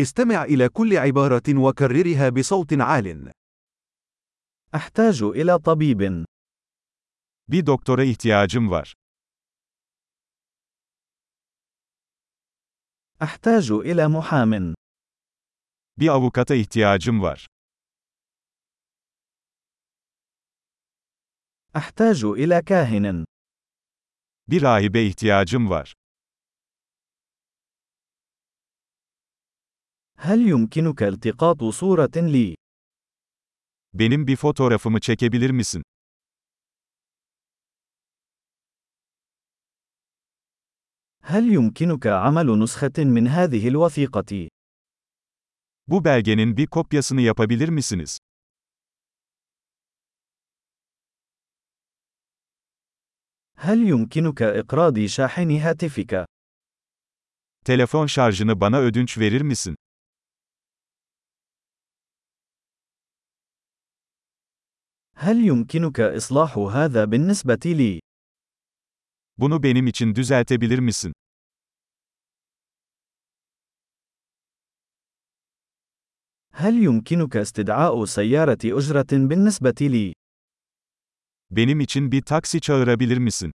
استمع إلى كل عبارة وكررها بصوت عال. أحتاج إلى طبيب. Bir doktora ihtiyacım var. أحتاج إلى محام. Bir avukata ihtiyacım var. أحتاج إلى كاهن. Bir rahibe ihtiyacım var. هل يمكنك التقاط صورة لي؟ Benim bir fotoğrafımı çekebilir misin? هل يمكنك عمل نسخة من هذه الوثيقة؟ Bu belgenin bir kopyasını yapabilir misiniz? هل يمكنك إقراض شاحن هاتفك؟ Telefon şarjını bana ödünç verir misin? هل يمكنك إصلاح هذا بالنسبة لي؟ Bunu benim için düzeltebilir misin? هل يمكنك استدعاء سيارة أجرة بالنسبة لي؟ Benim için bir taksi çağırabilir misin?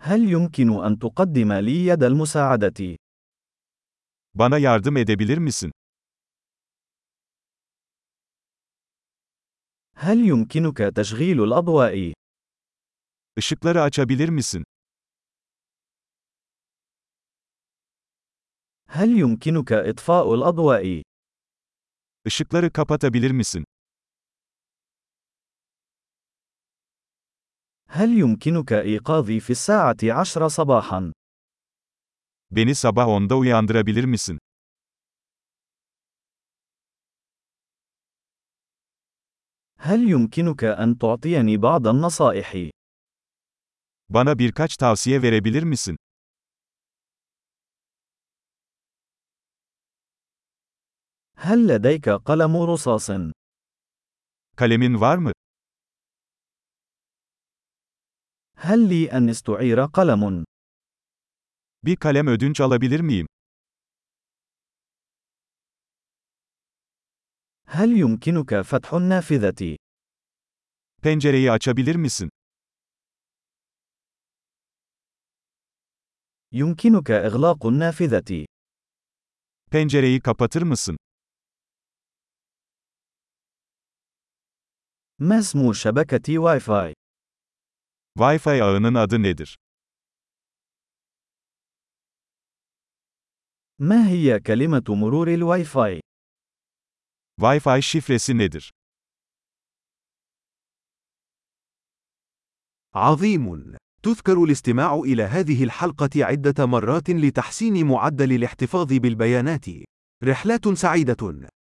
هل يمكن أن تقدم لي يد المساعدة؟ Bana yardım edebilir misin? هل يمكنك تشغيل الأضواء؟ Işıkları açabilir misin? هل يمكنك إطفاء الأضواء؟ Işıkları kapatabilir misin? هل يمكنك إيقاظي في الساعة عشر صباحا؟ Beni sabah 10'da uyandırabilir misin? هل يمكنك أن تعطيني بعض النصائح؟ Bana birkaç tavsiye verebilir misin? هل لديك قلم رصاص؟ Kalemin var mı? هل لي أن استعير قلم؟ Bir kalem ödünç alabilir miyim? هل يمكنك فتح النافذة؟ Pencereyi açabilir misin? يمكنك إغلاق النافذة. Pencereyi kapatır mısın? ما اسم شبكة واي فاي؟ Wi-Fi ağının adı nedir? ما هي كلمة مرور الواي فاي؟ Wi-Fi şifresi nedir? عظيم. تذكر الاستماع إلى هذه الحلقة عدة مرات لتحسين معدل الاحتفاظ بالبيانات. رحلات سعيدة.